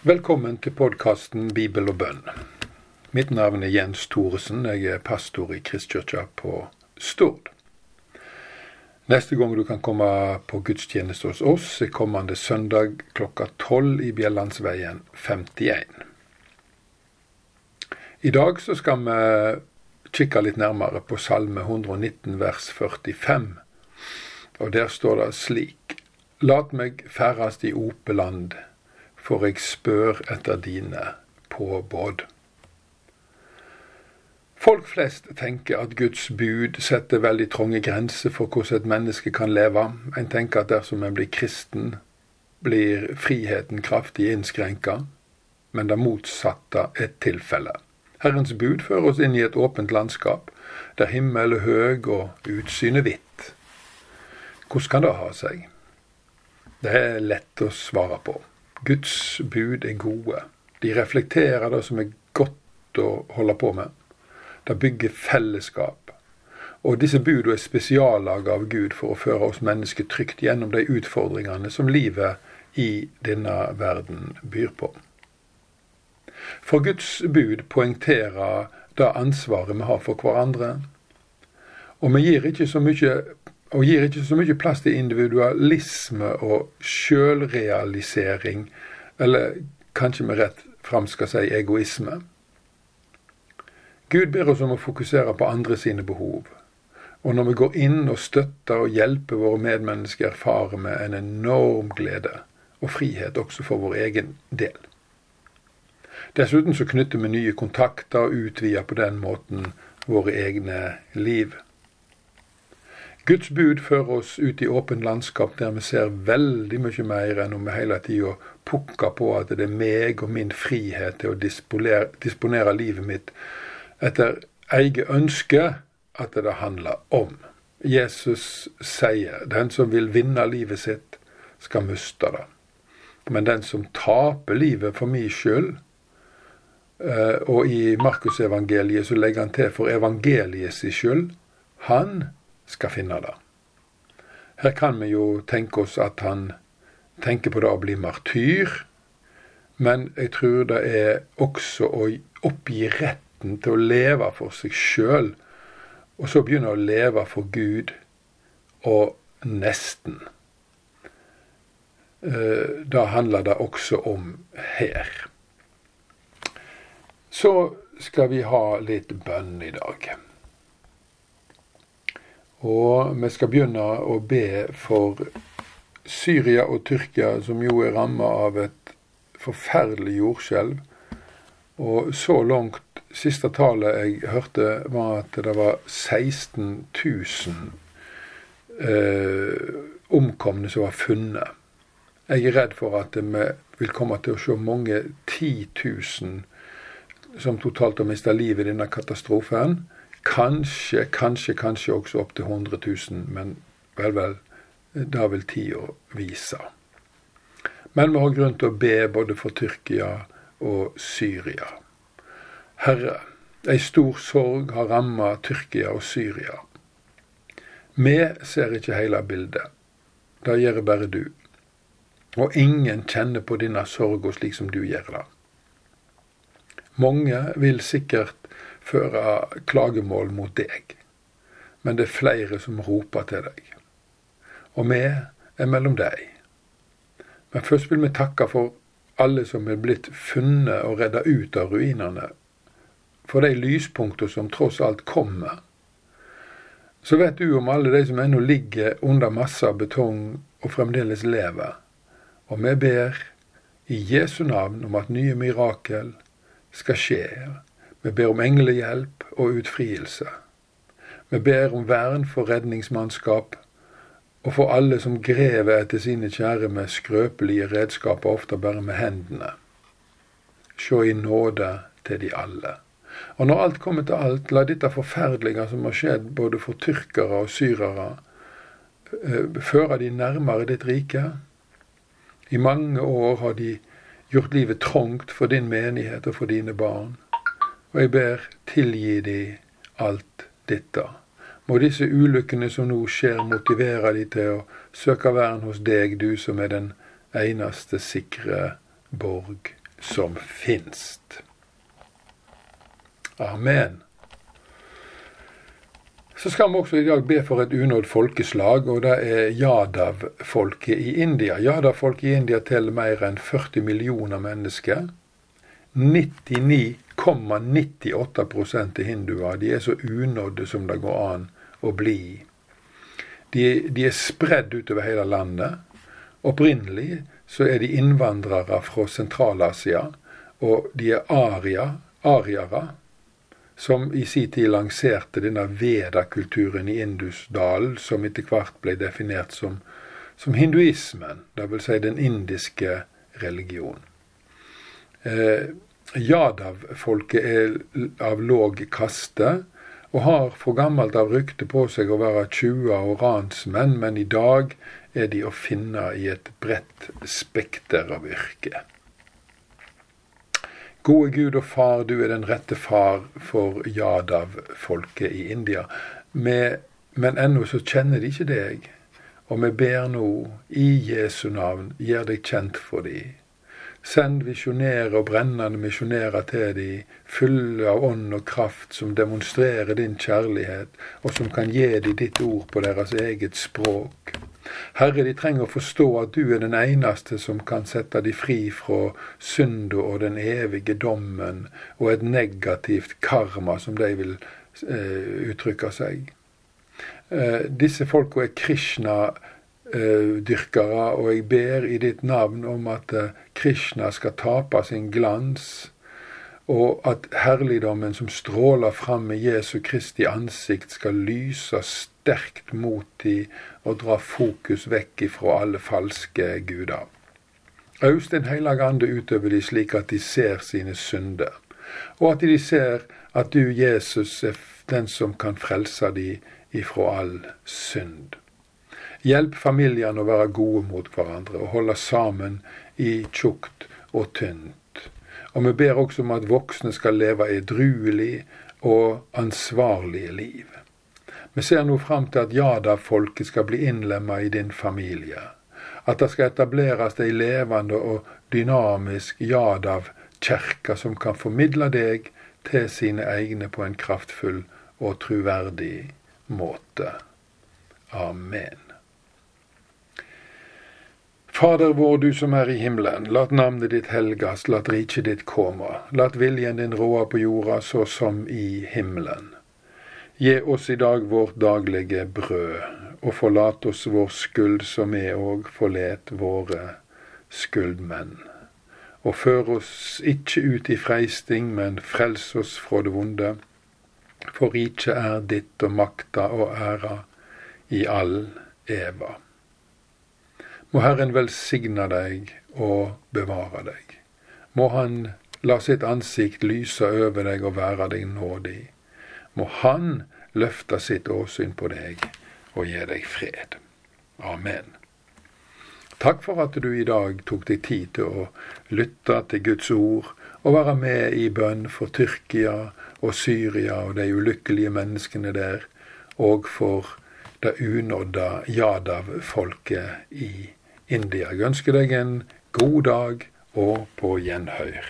Velkommen til podkasten Bibel og bønn. Mitt navn er Jens Thoresen. Jeg er pastor i Kristkirka på Stord. Neste gang du kan komme på gudstjeneste hos oss, er kommende søndag klokka tolv i Bjellandsveien 51. I dag så skal vi kikke litt nærmere på Salme 119 vers 45. Og der står det slik Lat meg ferdast i ope land for jeg spør etter dine påbud. Folk flest tenker at Guds bud setter veldig trange grenser for hvordan et menneske kan leve. En tenker at dersom en blir kristen, blir friheten kraftig innskrenka, men det motsatte er tilfellet. Herrens bud fører oss inn i et åpent landskap, der himmel er høg og utsynet hvitt. Hvordan kan det ha seg? Det er lett å svare på. Guds bud er gode. De reflekterer det som er godt å holde på med. Det bygger fellesskap. Og disse budene er spesiallaga av Gud for å føre oss mennesker trygt gjennom de utfordringene som livet i denne verden byr på. For Guds bud poengterer det ansvaret vi har for hverandre. Og vi gir ikke så mye og gir ikke så mye plass til individualisme og sjølrealisering, eller kanskje med rett fram skal si egoisme. Gud ber oss om å fokusere på andre sine behov. Og når vi går inn og støtter og hjelper våre medmennesker, erfarer vi en enorm glede og frihet også for vår egen del. Dessuten så knytter vi nye kontakter og utvider på den måten våre egne liv. Guds bud fører oss ut i åpent landskap der vi ser veldig mye mer enn om vi hele tida pukker på at det er meg og min frihet til å disponere, disponere livet mitt etter eget ønske at det handler om. Jesus sier den som vil vinne livet sitt, skal miste det. Men den som taper livet for min skyld, eh, og i Markusevangeliet så legger han til for evangeliet sin skyld, han skal finne det. Her kan vi jo tenke oss at han tenker på det å bli martyr, men jeg tror det er også å oppgi retten til å leve for seg sjøl, og så begynne å leve for Gud og nesten. Eh, da handler det også om her. Så skal vi ha litt bønn i dag. Og vi skal begynne å be for Syria og Tyrkia, som jo er ramma av et forferdelig jordskjelv. Og så langt Siste tallet jeg hørte, var at det var 16 000 eh, omkomne som var funnet. Jeg er redd for at vi vil komme til å se mange 10 000 som totalt har mista livet i denne katastrofen. Kanskje, kanskje, kanskje også opp til 100 000, men vel, vel, da vil tida vise. Men vi har grunn til å be både for Tyrkia og Syria. Herre, ei stor sorg har ramma Tyrkia og Syria. Vi ser ikke hele bildet. Det gjør bare du. Og ingen kjenner på denne sorga slik som du gjør det. Mange vil sikkert føre klagemål mot deg. Men det er flere som roper til deg. Og vi er mellom deg. Men først vil vi takke for alle som er blitt funnet og redda ut av ruinene. For de lyspunktene som tross alt kommer. Så vet du om alle de som ennå ligger under masse av betong og fremdeles lever. Og vi ber i Jesu navn om at nye mirakel skal skje vi ber om englehjelp og utfrielse. Vi ber om vern for redningsmannskap og for alle som grever etter sine kjære med skrøpelige redskaper, ofte bare med hendene. Se i nåde til de alle. Og når alt kommer til alt, la dette forferdelige som har skjedd både for tyrkere og syrere, eh, føre de nærmere ditt rike. I mange år har de gjort livet trangt for din menighet og for dine barn. Og jeg ber, tilgi de alt dette. Må disse ulykkene som nå skjer, motivere de til å søke vern hos deg, du som er den eneste sikre borg som finst. Amen. Så skal vi også i dag be for et unådd folkeslag, og det er Jadav-folket i India. Jadav-folket i India teller mer enn 40 millioner mennesker. 99,98% er hinduer. De er så unådde som det går an å bli. De, de er spredd utover hele landet. Opprinnelig så er de innvandrere fra Sentral-Asia, og de er aria, ariere som i sin tid lanserte denne Veda-kulturen i Indusdalen, som etter hvert ble definert som, som hinduismen, dvs. Si den indiske religion. Eh, Jadav-folket er av låg kaste og har for gammelt av rykte på seg å være tjua og ransmenn, men i dag er de å finne i et bredt spekter av yrke. Gode Gud og Far, du er den rette far for Jadav-folket i India. Med, men ennå så kjenner de ikke deg. Og vi ber nå, i Jesu navn, gjør deg kjent for dem. Send visjonære og brennende misjonærer til de, fulle av ånd og kraft, som demonstrerer din kjærlighet, og som kan gi de ditt ord på deres eget språk. Herre, de trenger å forstå at du er den eneste som kan sette de fri fra synda og den evige dommen og et negativt karma, som de vil eh, uttrykke seg. Eh, disse folka er Krishna-dyrkere, eh, og jeg ber i ditt navn om at eh, Krishna skal tape sin glans og at herligdommen som stråler fram med Jesu Kristi ansikt, skal lyse sterkt mot de og dra fokus vekk ifra alle falske guder. Øst Den hellige ande utøver de slik at de ser sine synder, og at de ser at du, Jesus, er den som kan frelse de ifra all synd. Hjelp familiene å være gode mot hverandre og holde sammen i tjukt og tynt. Og vi ber også om at voksne skal leve edruelig og ansvarlige liv. Vi ser nå fram til at Jada-folket skal bli innlemma i din familie. At det skal etableres ei levende og dynamisk Jadav-kjerke som kan formidle deg til sine egne på en kraftfull og truverdig måte. Amen. Fader vår, du som er i himmelen. Lat navnet ditt helgast, lat riket ditt komme. Lat viljen din råde på jorda så som i himmelen. Gi oss i dag vårt daglige brød, og forlat oss vår skyld som vi òg forlet våre skyldmenn. Og før oss ikke ut i freisting, men frels oss fra det vonde. For riket er ditt og makta og æra i all eva. Må Herren velsigne deg og bevare deg. Må Han la sitt ansikt lyse over deg og være deg nådig. Må Han løfte sitt åsyn på deg og gi deg fred. Amen. Takk for at du i dag tok deg tid til å lytte til Guds ord og være med i bønn for Tyrkia og Syria og de ulykkelige menneskene der, og for det unådda Jadav-folket i India. Jeg ønsker deg en god dag og på gjenhør.